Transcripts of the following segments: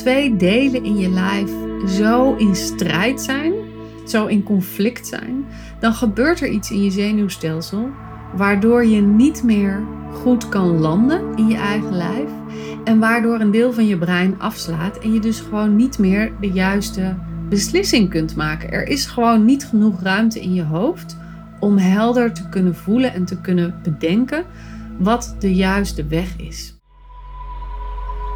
twee delen in je lijf zo in strijd zijn, zo in conflict zijn, dan gebeurt er iets in je zenuwstelsel waardoor je niet meer goed kan landen in je eigen lijf en waardoor een deel van je brein afslaat en je dus gewoon niet meer de juiste beslissing kunt maken. Er is gewoon niet genoeg ruimte in je hoofd om helder te kunnen voelen en te kunnen bedenken wat de juiste weg is.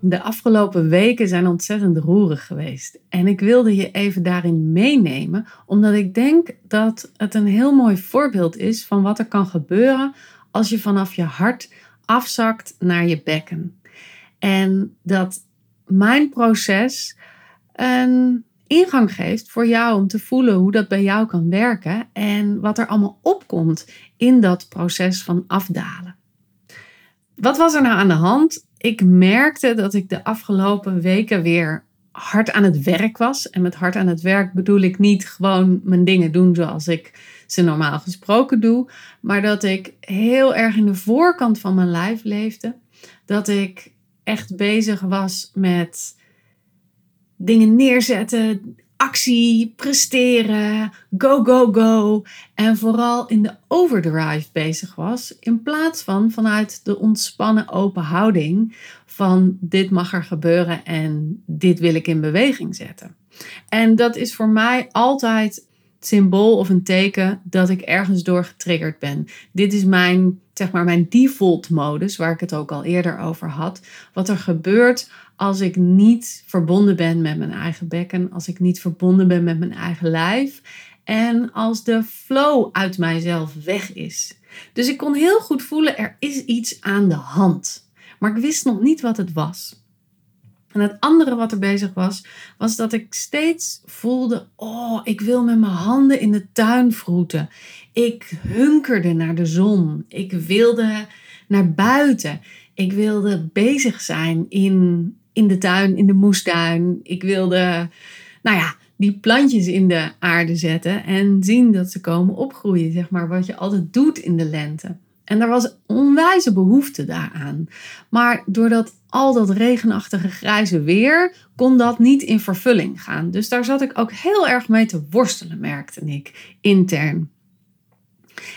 De afgelopen weken zijn ontzettend roerig geweest. En ik wilde je even daarin meenemen, omdat ik denk dat het een heel mooi voorbeeld is van wat er kan gebeuren als je vanaf je hart afzakt naar je bekken. En dat mijn proces een ingang geeft voor jou om te voelen hoe dat bij jou kan werken en wat er allemaal opkomt in dat proces van afdalen. Wat was er nou aan de hand? Ik merkte dat ik de afgelopen weken weer hard aan het werk was. En met hard aan het werk bedoel ik niet gewoon mijn dingen doen zoals ik ze normaal gesproken doe. Maar dat ik heel erg in de voorkant van mijn lijf leefde. Dat ik echt bezig was met dingen neerzetten, actie, presteren, go, go, go. En vooral in de overdrive bezig was. In plaats van vanuit de ontspannen open houding van dit mag er gebeuren en dit wil ik in beweging zetten. En dat is voor mij altijd symbool of een teken dat ik ergens door getriggerd ben. Dit is mijn, zeg maar, mijn default modus, waar ik het ook al eerder over had. Wat er gebeurt als ik niet verbonden ben met mijn eigen bekken, als ik niet verbonden ben met mijn eigen lijf en als de flow uit mijzelf weg is. Dus ik kon heel goed voelen, er is iets aan de hand. Maar ik wist nog niet wat het was. En het andere wat er bezig was, was dat ik steeds voelde: oh, ik wil met mijn handen in de tuin vroeten. Ik hunkerde naar de zon. Ik wilde naar buiten. Ik wilde bezig zijn in, in de tuin, in de moestuin. Ik wilde, nou ja, die plantjes in de aarde zetten en zien dat ze komen opgroeien, zeg maar, wat je altijd doet in de lente. En er was onwijze behoefte daaraan. Maar doordat al dat regenachtige grijze weer, kon dat niet in vervulling gaan. Dus daar zat ik ook heel erg mee te worstelen, merkte ik intern.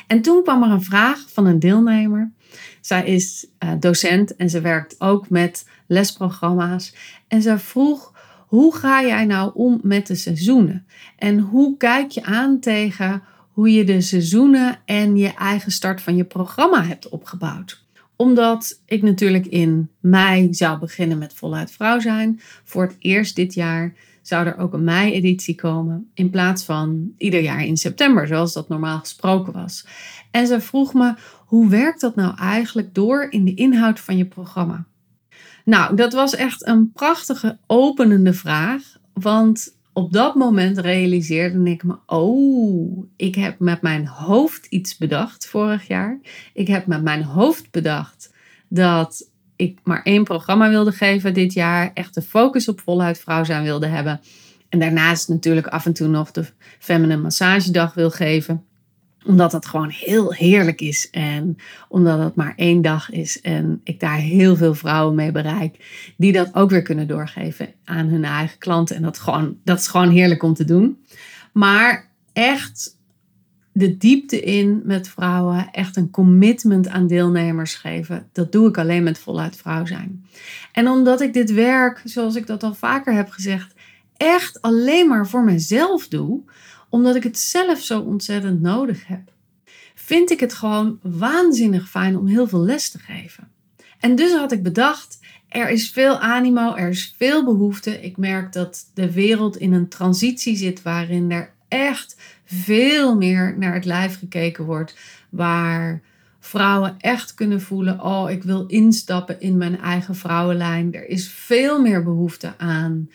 En toen kwam er een vraag van een deelnemer. Zij is uh, docent en ze werkt ook met lesprogramma's. En ze vroeg: hoe ga jij nou om met de seizoenen? En hoe kijk je aan tegen hoe je de seizoenen en je eigen start van je programma hebt opgebouwd? Omdat ik natuurlijk in mei zou beginnen met voluit vrouw zijn. Voor het eerst dit jaar zou er ook een mei-editie komen. In plaats van ieder jaar in september, zoals dat normaal gesproken was. En ze vroeg me: hoe werkt dat nou eigenlijk door in de inhoud van je programma? Nou, dat was echt een prachtige openende vraag. Want op dat moment realiseerde ik me: oh, ik heb met mijn hoofd iets bedacht vorig jaar. Ik heb met mijn hoofd bedacht dat ik maar één programma wilde geven dit jaar. Echt de focus op voluit vrouw zijn wilde hebben. En daarnaast natuurlijk af en toe nog de Feminine Massagedag wil geven omdat het gewoon heel heerlijk is en omdat het maar één dag is en ik daar heel veel vrouwen mee bereik die dat ook weer kunnen doorgeven aan hun eigen klanten. En dat, gewoon, dat is gewoon heerlijk om te doen. Maar echt de diepte in met vrouwen, echt een commitment aan deelnemers geven, dat doe ik alleen met voluit vrouw zijn. En omdat ik dit werk, zoals ik dat al vaker heb gezegd, echt alleen maar voor mezelf doe, omdat ik het zelf zo ontzettend nodig heb, vind ik het gewoon waanzinnig fijn om heel veel les te geven. En dus had ik bedacht, er is veel animo, er is veel behoefte. Ik merk dat de wereld in een transitie zit waarin er echt veel meer naar het lijf gekeken wordt, waar vrouwen echt kunnen voelen: oh, ik wil instappen in mijn eigen vrouwenlijn. Er is veel meer behoefte aan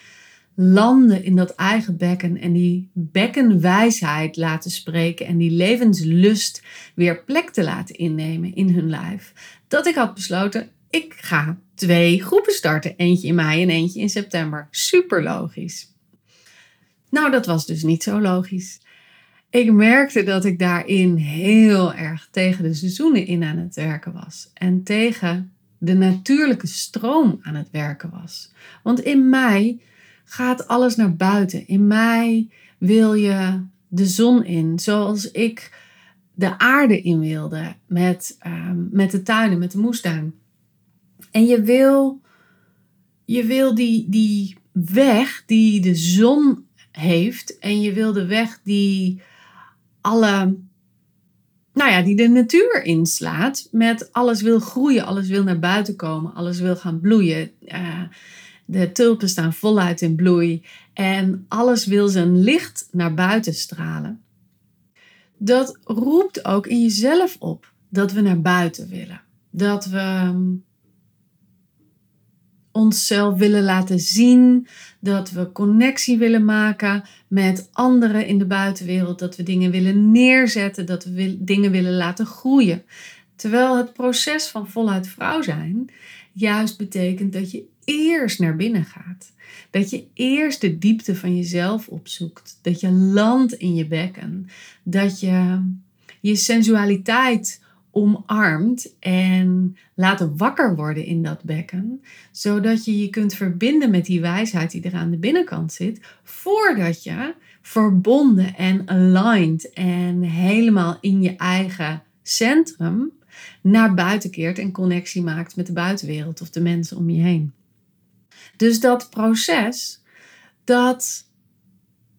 landen in dat eigen bekken en die bekkenwijsheid laten spreken en die levenslust weer plek te laten innemen in hun lijf, dat ik had besloten, ik ga twee groepen starten. Eentje in mei en eentje in september. Super logisch. Nou, dat was dus niet zo logisch. Ik merkte dat ik daarin heel erg tegen de seizoenen in aan het werken was. En tegen de natuurlijke stroom aan het werken was. Want in mei gaat alles naar buiten. In mei wil je de zon in, zoals ik de aarde in wilde met, um, met de tuinen, met de moestuin. En je wil, je wil die, die weg die de zon heeft en je wil de weg die alle, nou ja, die de natuur inslaat met alles wil groeien, alles wil naar buiten komen, alles wil gaan bloeien. Uh, de tulpen staan voluit in bloei en alles wil zijn licht naar buiten stralen. Dat roept ook in jezelf op dat we naar buiten willen. Dat we onszelf willen laten zien, dat we connectie willen maken met anderen in de buitenwereld, dat we dingen willen neerzetten, dat we dingen willen laten groeien. Terwijl het proces van voluit vrouw zijn juist betekent dat je eerst naar binnen gaat. Dat je eerst de diepte van jezelf opzoekt. Dat je landt in je bekken. Dat je je sensualiteit omarmt en laten wakker worden in dat bekken, zodat je je kunt verbinden met die wijsheid die er aan de binnenkant zit, voordat je verbonden en aligned en helemaal in je eigen centrum naar buiten keert en connectie maakt met de buitenwereld of de mensen om je heen. Dus dat proces, dat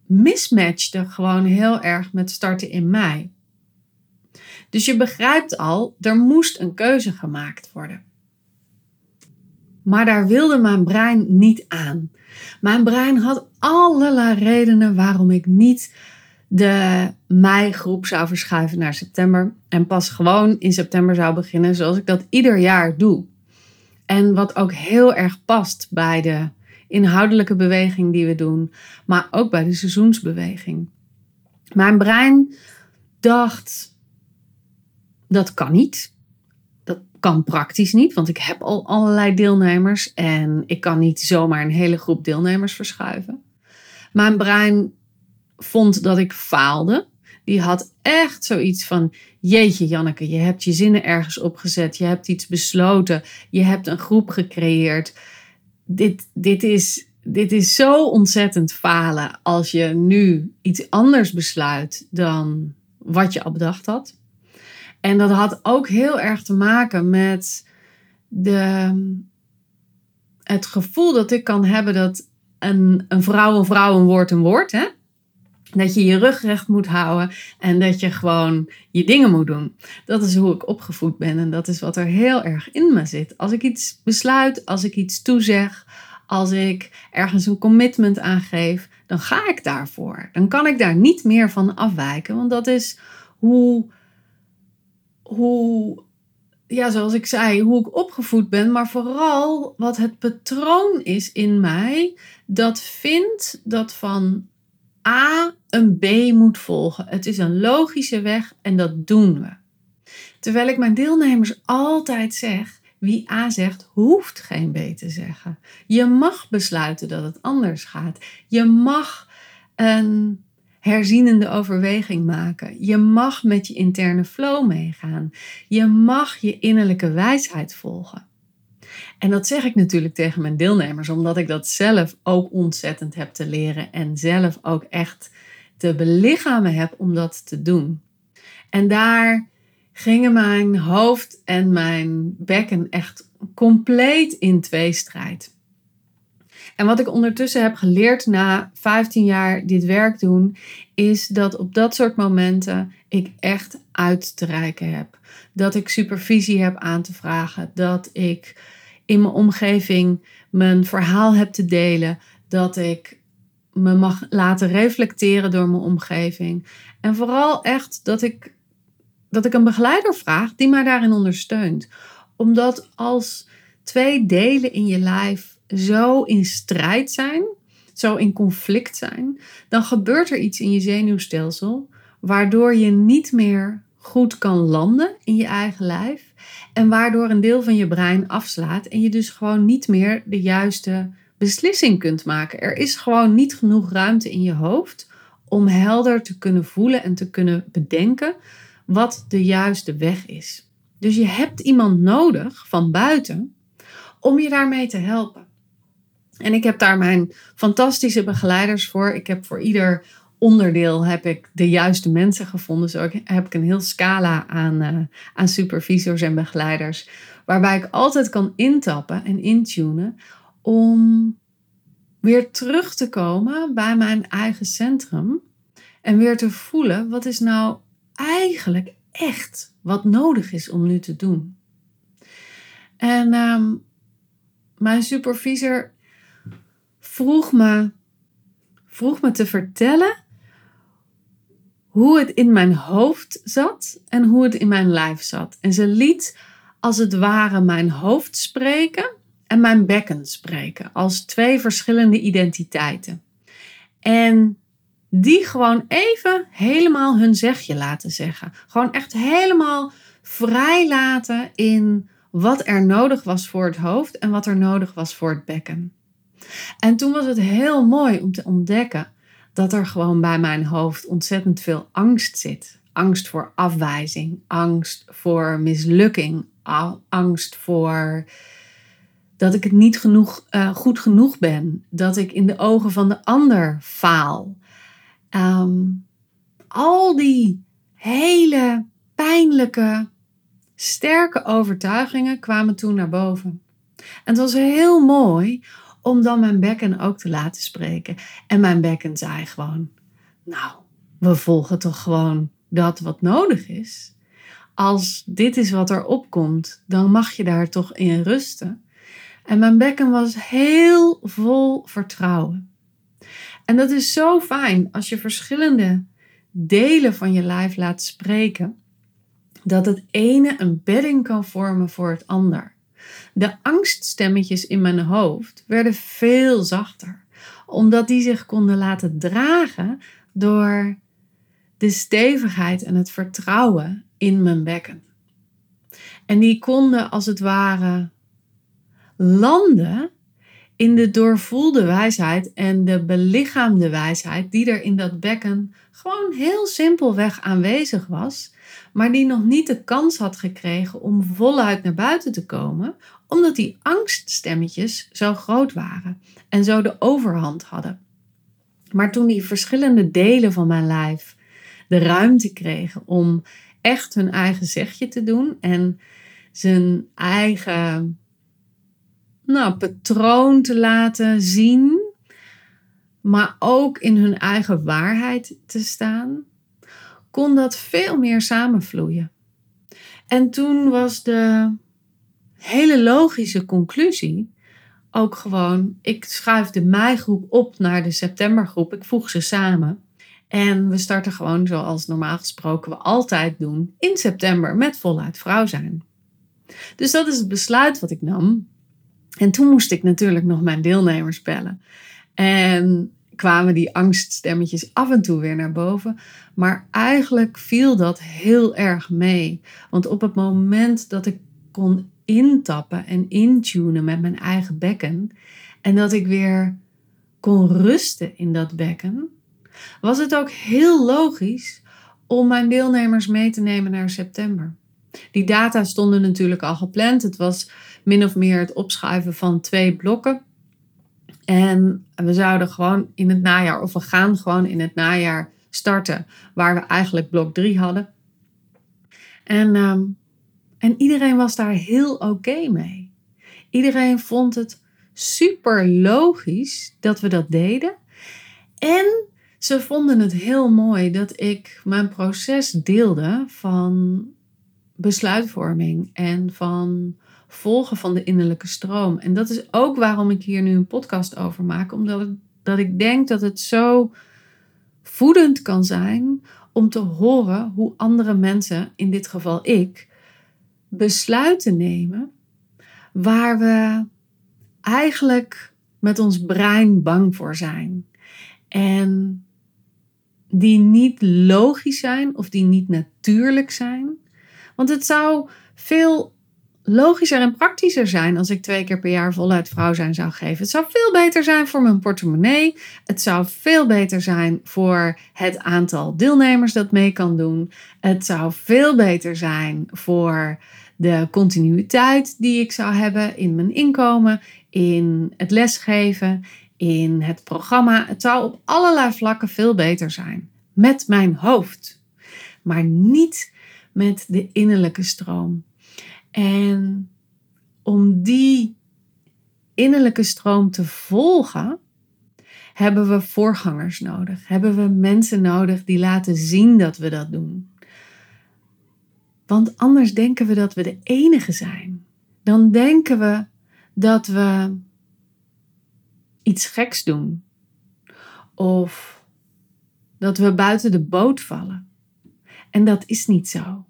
mismatchte gewoon heel erg met starten in mei. Dus je begrijpt al, er moest een keuze gemaakt worden. Maar daar wilde mijn brein niet aan. Mijn brein had allerlei redenen waarom ik niet de meigroep zou verschuiven naar september. En pas gewoon in september zou beginnen zoals ik dat ieder jaar doe. En wat ook heel erg past bij de inhoudelijke beweging die we doen, maar ook bij de seizoensbeweging. Mijn brein dacht, dat kan niet. Dat kan praktisch niet, want ik heb al allerlei deelnemers en ik kan niet zomaar een hele groep deelnemers verschuiven. Mijn brein vond dat ik faalde. Die had echt zoiets van: Jeetje, Janneke, je hebt je zinnen ergens opgezet. Je hebt iets besloten. Je hebt een groep gecreëerd. Dit, dit, is, dit is zo ontzettend falen als je nu iets anders besluit dan wat je al bedacht had. En dat had ook heel erg te maken met de, het gevoel dat ik kan hebben dat een, een vrouw een vrouw, een woord een woord. Hè? Dat je je rug recht moet houden en dat je gewoon je dingen moet doen. Dat is hoe ik opgevoed ben en dat is wat er heel erg in me zit. Als ik iets besluit, als ik iets toezeg, als ik ergens een commitment aangeef, dan ga ik daarvoor. Dan kan ik daar niet meer van afwijken, want dat is hoe hoe, ja, zoals ik zei, hoe ik opgevoed ben, maar vooral wat het patroon is in mij dat vindt dat van A een B moet volgen. Het is een logische weg en dat doen we. Terwijl ik mijn deelnemers altijd zeg: wie A zegt, hoeft geen B te zeggen. Je mag besluiten dat het anders gaat. Je mag een herzienende overweging maken. Je mag met je interne flow meegaan. Je mag je innerlijke wijsheid volgen. En dat zeg ik natuurlijk tegen mijn deelnemers, omdat ik dat zelf ook ontzettend heb te leren en zelf ook echt te belichamen heb om dat te doen. En daar gingen mijn hoofd en mijn bekken echt compleet in tweestrijd. En wat ik ondertussen heb geleerd na 15 jaar dit werk doen, is dat op dat soort momenten ik echt uit te reiken heb. Dat ik supervisie heb aan te vragen. Dat ik in mijn omgeving mijn verhaal heb te delen. Dat ik me mag laten reflecteren door mijn omgeving. En vooral echt dat ik, dat ik een begeleider vraag die mij daarin ondersteunt. Omdat als twee delen in je lijf zo in strijd zijn, zo in conflict zijn, dan gebeurt er iets in je zenuwstelsel waardoor je niet meer goed kan landen in je eigen lijf en waardoor een deel van je brein afslaat en je dus gewoon niet meer de juiste beslissing kunt maken. Er is gewoon niet genoeg ruimte in je hoofd om helder te kunnen voelen en te kunnen bedenken wat de juiste weg is. Dus je hebt iemand nodig van buiten om je daarmee te helpen. En ik heb daar mijn fantastische begeleiders voor. Ik heb voor ieder onderdeel heb ik de juiste mensen gevonden. Zo heb ik een heel scala aan, uh, aan supervisors en begeleiders. Waarbij ik altijd kan intappen en intunen om weer terug te komen bij mijn eigen centrum. En weer te voelen wat is nou eigenlijk echt wat nodig is om nu te doen. En ehm, mijn supervisor vroeg me, vroeg me te vertellen hoe het in mijn hoofd zat en hoe het in mijn lijf zat. En ze liet als het ware mijn hoofd spreken en mijn bekken spreken als twee verschillende identiteiten. En die gewoon even helemaal hun zegje laten zeggen. Gewoon echt helemaal vrij laten in wat er nodig was voor het hoofd en wat er nodig was voor het bekken. En toen was het heel mooi om te ontdekken dat er gewoon bij mijn hoofd ontzettend veel angst zit. Angst voor afwijzing, angst voor mislukking, angst voor dat ik het niet genoeg, uh, goed genoeg ben, dat ik in de ogen van de ander faal. Um, al die hele pijnlijke, sterke overtuigingen kwamen toen naar boven. En het was heel mooi om dan mijn bekken ook te laten spreken. En mijn bekken zei gewoon: Nou, we volgen toch gewoon dat wat nodig is. Als dit is wat er opkomt, dan mag je daar toch in rusten. En mijn bekken was heel vol vertrouwen. En dat is zo fijn als je verschillende delen van je lijf laat spreken, dat het ene een bedding kan vormen voor het ander. De angststemmetjes in mijn hoofd werden veel zachter, omdat die zich konden laten dragen door de stevigheid en het vertrouwen in mijn bekken. En die konden als het ware landen in de doorvoelde wijsheid en de belichaamde wijsheid die er in dat bekken gewoon heel simpelweg aanwezig was, maar die nog niet de kans had gekregen om voluit naar buiten te komen, omdat die angststemmetjes zo groot waren en zo de overhand hadden. Maar toen die verschillende delen van mijn lijf de ruimte kregen om echt hun eigen zegje te doen en zijn eigen nou, patroon te laten zien, maar ook in hun eigen waarheid te staan, kon dat veel meer samenvloeien. En toen was de hele logische conclusie ook gewoon: ik schuif de meigroep op naar de septembergroep, ik voeg ze samen. En we starten gewoon zoals normaal gesproken we altijd doen in september met voluit vrouw zijn. Dus dat is het besluit wat ik nam. En toen moest ik natuurlijk nog mijn deelnemers bellen. En kwamen die angststemmetjes af en toe weer naar boven. Maar eigenlijk viel dat heel erg mee. Want op het moment dat ik kon intappen en intunen met mijn eigen bekken. En dat ik weer kon rusten in dat bekken. Was het ook heel logisch om mijn deelnemers mee te nemen naar september. Die data stonden natuurlijk al gepland. Het was min of meer het opschuiven van twee blokken. En we zouden gewoon in het najaar, of we gaan gewoon in het najaar starten, waar we eigenlijk blok 3 hadden. En, ehm, en iedereen was daar heel oké mee. Iedereen vond het super logisch dat we dat deden. En ze vonden het heel mooi dat ik mijn proces deelde van besluitvorming en van volgen van de innerlijke stroom. En dat is ook waarom ik hier nu een podcast over maak, omdat dat ik denk dat het zo voedend kan zijn om te horen hoe andere mensen, in dit geval ik, besluiten nemen waar we eigenlijk met ons brein bang voor zijn. En die niet logisch zijn of die niet natuurlijk zijn. Want het zou veel logischer en praktischer zijn als ik twee keer per jaar voluit vrouw zijn zou geven. Het zou veel beter zijn voor mijn portemonnee. Het zou veel beter zijn voor het aantal deelnemers dat mee kan doen. Het zou veel beter zijn voor de continuïteit die ik zou hebben in mijn inkomen, in het lesgeven, in het programma. Het zou op allerlei vlakken veel beter zijn. Met mijn hoofd. Maar niet met de innerlijke stroom. En om die innerlijke stroom te volgen, hebben we voorgangers nodig. Hebben we mensen nodig die laten zien dat we dat doen. Want anders denken we dat we de enige zijn. Dan denken we dat we iets geks doen. Of dat we buiten de boot vallen. En dat is niet zo.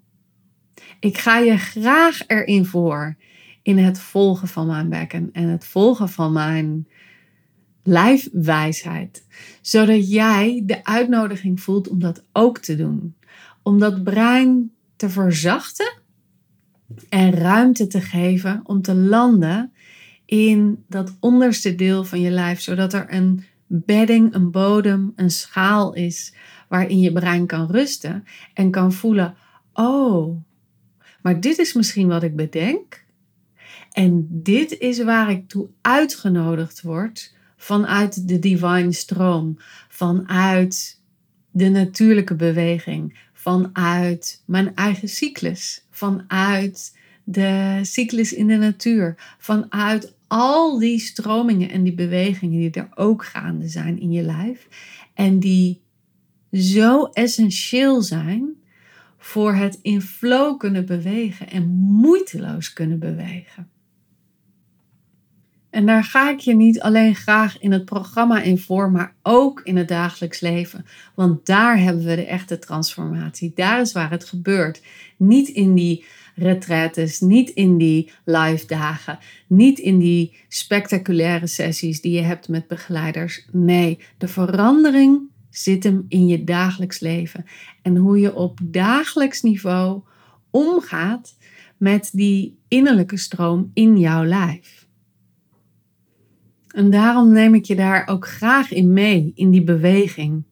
Ik ga je graag erin voor in het volgen van mijn bekken en het volgen van mijn lijfwijsheid. Zodat jij de uitnodiging voelt om dat ook te doen. Om dat brein te verzachten en ruimte te geven om te landen in dat onderste deel van je lijf, zodat er een bedding, een bodem, een schaal is waarin je brein kan rusten en kan voelen: oh, maar dit is misschien wat ik bedenk. En dit is waar ik toe uitgenodigd word vanuit de divine stroom, vanuit de natuurlijke beweging, vanuit mijn eigen cyclus, vanuit de cyclus in de natuur, vanuit al die stromingen en die bewegingen die er ook gaande zijn in je lijf en die zo essentieel zijn voor het in flow kunnen bewegen en moeiteloos kunnen bewegen. En daar ga ik je niet alleen graag in het programma in voor, maar ook in het dagelijks leven. Want daar hebben we de echte transformatie. Daar is waar het gebeurt. Niet in die retraites, niet in die live dagen, niet in die spectaculaire sessies die je hebt met begeleiders. Nee, de verandering zit hem in je dagelijks leven. En hoe je op dagelijks niveau omgaat met die innerlijke stroom in jouw lijf. En daarom neem ik je daar ook graag in mee, in die beweging.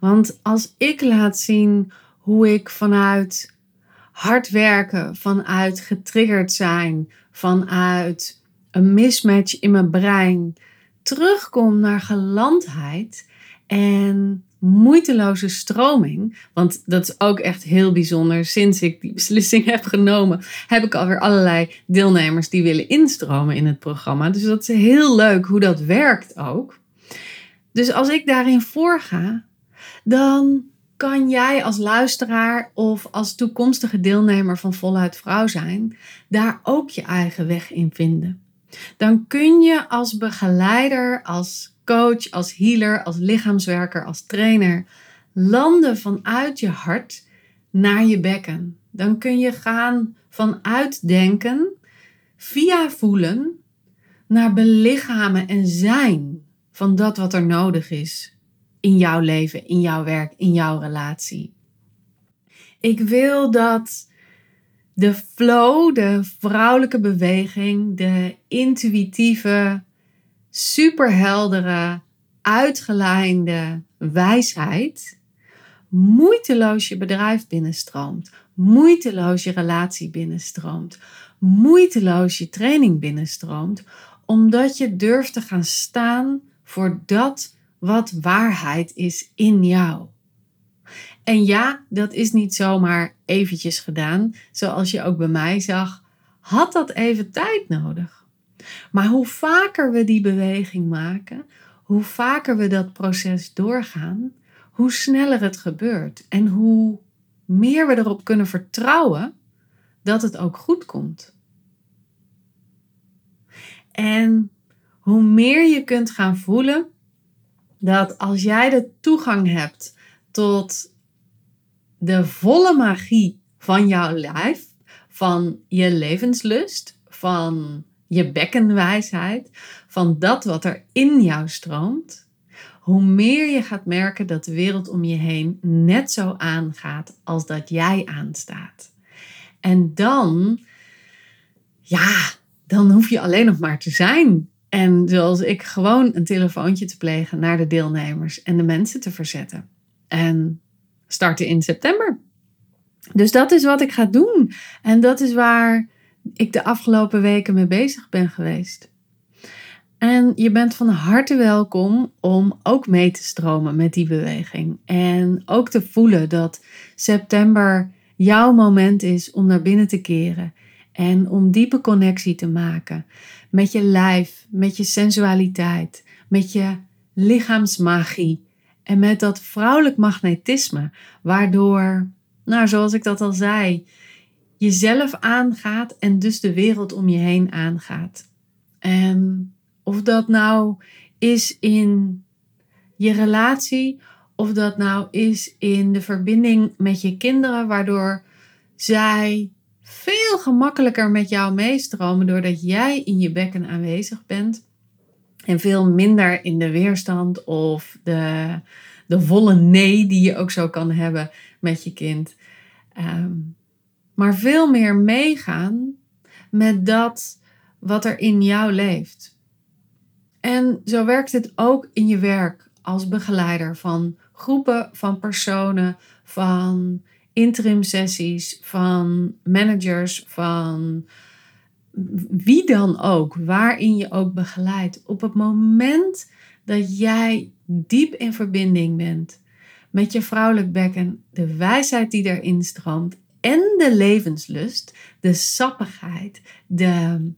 Want als ik laat zien hoe ik vanuit hard werken, vanuit getriggerd zijn, vanuit een mismatch in mijn brein terugkom naar gelandheid en moeiteloze stroming. Want dat is ook echt heel bijzonder. Sinds ik die beslissing heb genomen, heb ik alweer allerlei deelnemers die willen instromen in het programma. Dus dat is heel leuk hoe dat werkt ook. Dus als ik daarin voorga, dan kan jij als luisteraar of als toekomstige deelnemer van Voluit Vrouw zijn, daar ook je eigen weg in vinden. Dan kun je als begeleider, als coach, als healer, als lichaamswerker, als trainer landen vanuit je hart naar je bekken. Dan kun je gaan vanuit denken, via voelen, naar belichamen en zijn van dat wat er nodig is in jouw leven, in jouw werk, in jouw relatie. Ik wil dat de flow, de vrouwelijke beweging, de intuïtieve superheldere, uitgelijnde wijsheid moeiteloos je bedrijf binnenstroomt, moeiteloos je relatie binnenstroomt, moeiteloos je training binnenstroomt, omdat je durft te gaan staan voor dat wat waarheid is in jou. En ja, dat is niet zomaar eventjes gedaan, zoals je ook bij mij zag, had dat even tijd nodig. Maar hoe vaker we die beweging maken, hoe vaker we dat proces doorgaan, hoe sneller het gebeurt en hoe meer we erop kunnen vertrouwen dat het ook goed komt. En hoe meer je kunt gaan voelen dat als jij de toegang hebt tot de volle magie van jouw lijf, van je levenslust, van je bekkenwijsheid, van dat wat er in jou stroomt, hoe meer je gaat merken dat de wereld om je heen net zo aangaat als dat jij aanstaat. En dan, ja, dan hoef je alleen nog maar te zijn. En zoals ik gewoon een telefoontje te plegen naar de deelnemers en de mensen te verzetten. En starten in september. Dus dat is wat ik ga doen. En dat is waar ik de afgelopen weken mee bezig ben geweest. En je bent van harte welkom om ook mee te stromen met die beweging. En ook te voelen dat september jouw moment is om naar binnen te keren. En om diepe connectie te maken met je lijf, met je sensualiteit, met je lichaamsmagie en met dat vrouwelijk magnetisme, waardoor, nou zoals ik dat al zei, jezelf aangaat en dus de wereld om je heen aangaat. En of dat nou is in je relatie, of dat nou is in de verbinding met je kinderen, waardoor zij veel gemakkelijker met jou meestromen doordat jij in je bekken aanwezig bent. En veel minder in de weerstand of de, de volle nee die je ook zo kan hebben met je kind. Ehm, maar veel meer meegaan met dat wat er in jou leeft. En zo werkt het ook in je werk als begeleider van groepen, van personen, van interim sessies, van managers, van wie dan ook, waarin je ook begeleidt. Op het moment dat jij diep in verbinding bent met je vrouwelijk bekken, de wijsheid die erin stroomt en de levenslust, de sappigheid, de,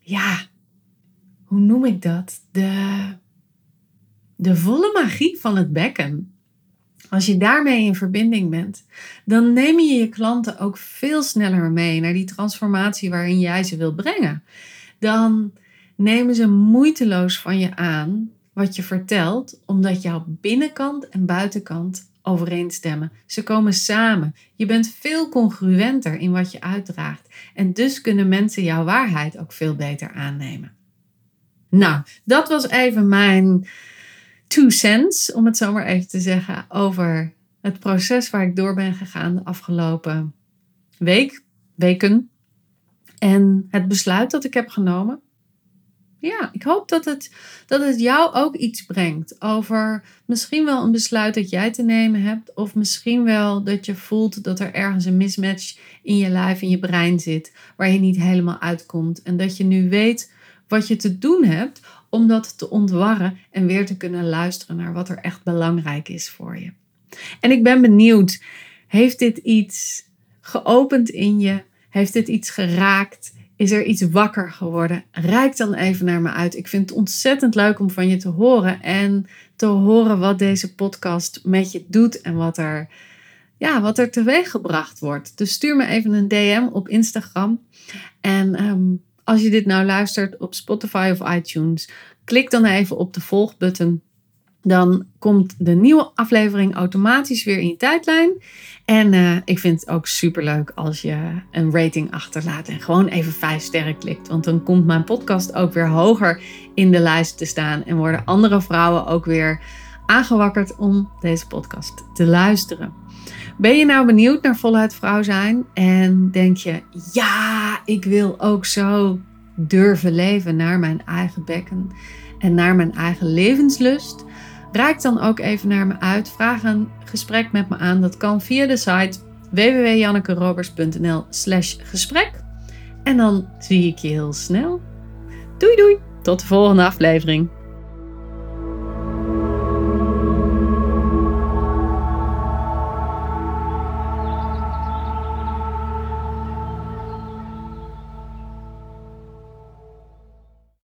ja, hoe noem ik dat? De, de volle magie van het bekken. Als je daarmee in verbinding bent, dan neem je je klanten ook veel sneller mee naar die transformatie waarin jij ze wil brengen. Dan nemen ze moeiteloos van je aan wat je vertelt, omdat jouw binnenkant en buitenkant overeenstemmen. Ze komen samen. Je bent veel congruenter in wat je uitdraagt. En dus kunnen mensen jouw waarheid ook veel beter aannemen. Nou, dat was even mijn two cents, om het zo maar even te zeggen, over het proces waar ik door ben gegaan de afgelopen week, weken. En het besluit dat ik heb genomen. Ja, ik hoop dat het, dat het jou ook iets brengt over misschien wel een besluit dat jij te nemen hebt. Of misschien wel dat je voelt dat er ergens een mismatch in je lijf, in je brein zit, waar je niet helemaal uitkomt. En dat je nu weet wat je te doen hebt om dat te ontwarren en weer te kunnen luisteren naar wat er echt belangrijk is voor je. En ik ben benieuwd, heeft dit iets geopend in je? Heeft dit iets geraakt? Is er iets wakker geworden? Rijk dan even naar me uit. Ik vind het ontzettend leuk om van je te horen en te horen wat deze podcast met je doet en wat er, ja, wat er teweeg gebracht wordt. Dus stuur me even een DM op Instagram. En ehm, als je dit nou luistert op Spotify of iTunes, klik dan even op de volgbutton. Dan komt de nieuwe aflevering automatisch weer in je tijdlijn. En uh, ik vind het ook super leuk als je een rating achterlaat en gewoon even vijf sterren klikt. Want dan komt mijn podcast ook weer hoger in de lijst te staan. En worden andere vrouwen ook weer aangewakkerd om deze podcast te luisteren. Ben je nou benieuwd naar voluit vrouw zijn en denk je, ja, ik wil ook zo durven leven naar mijn eigen bekken en naar mijn eigen levenslust? Raak dan ook even naar me uit. Vraag een gesprek met me aan. Dat kan via de site www.jannekerobers.nl slash gesprek. En dan zie ik je heel snel. Doei doei, tot de volgende aflevering.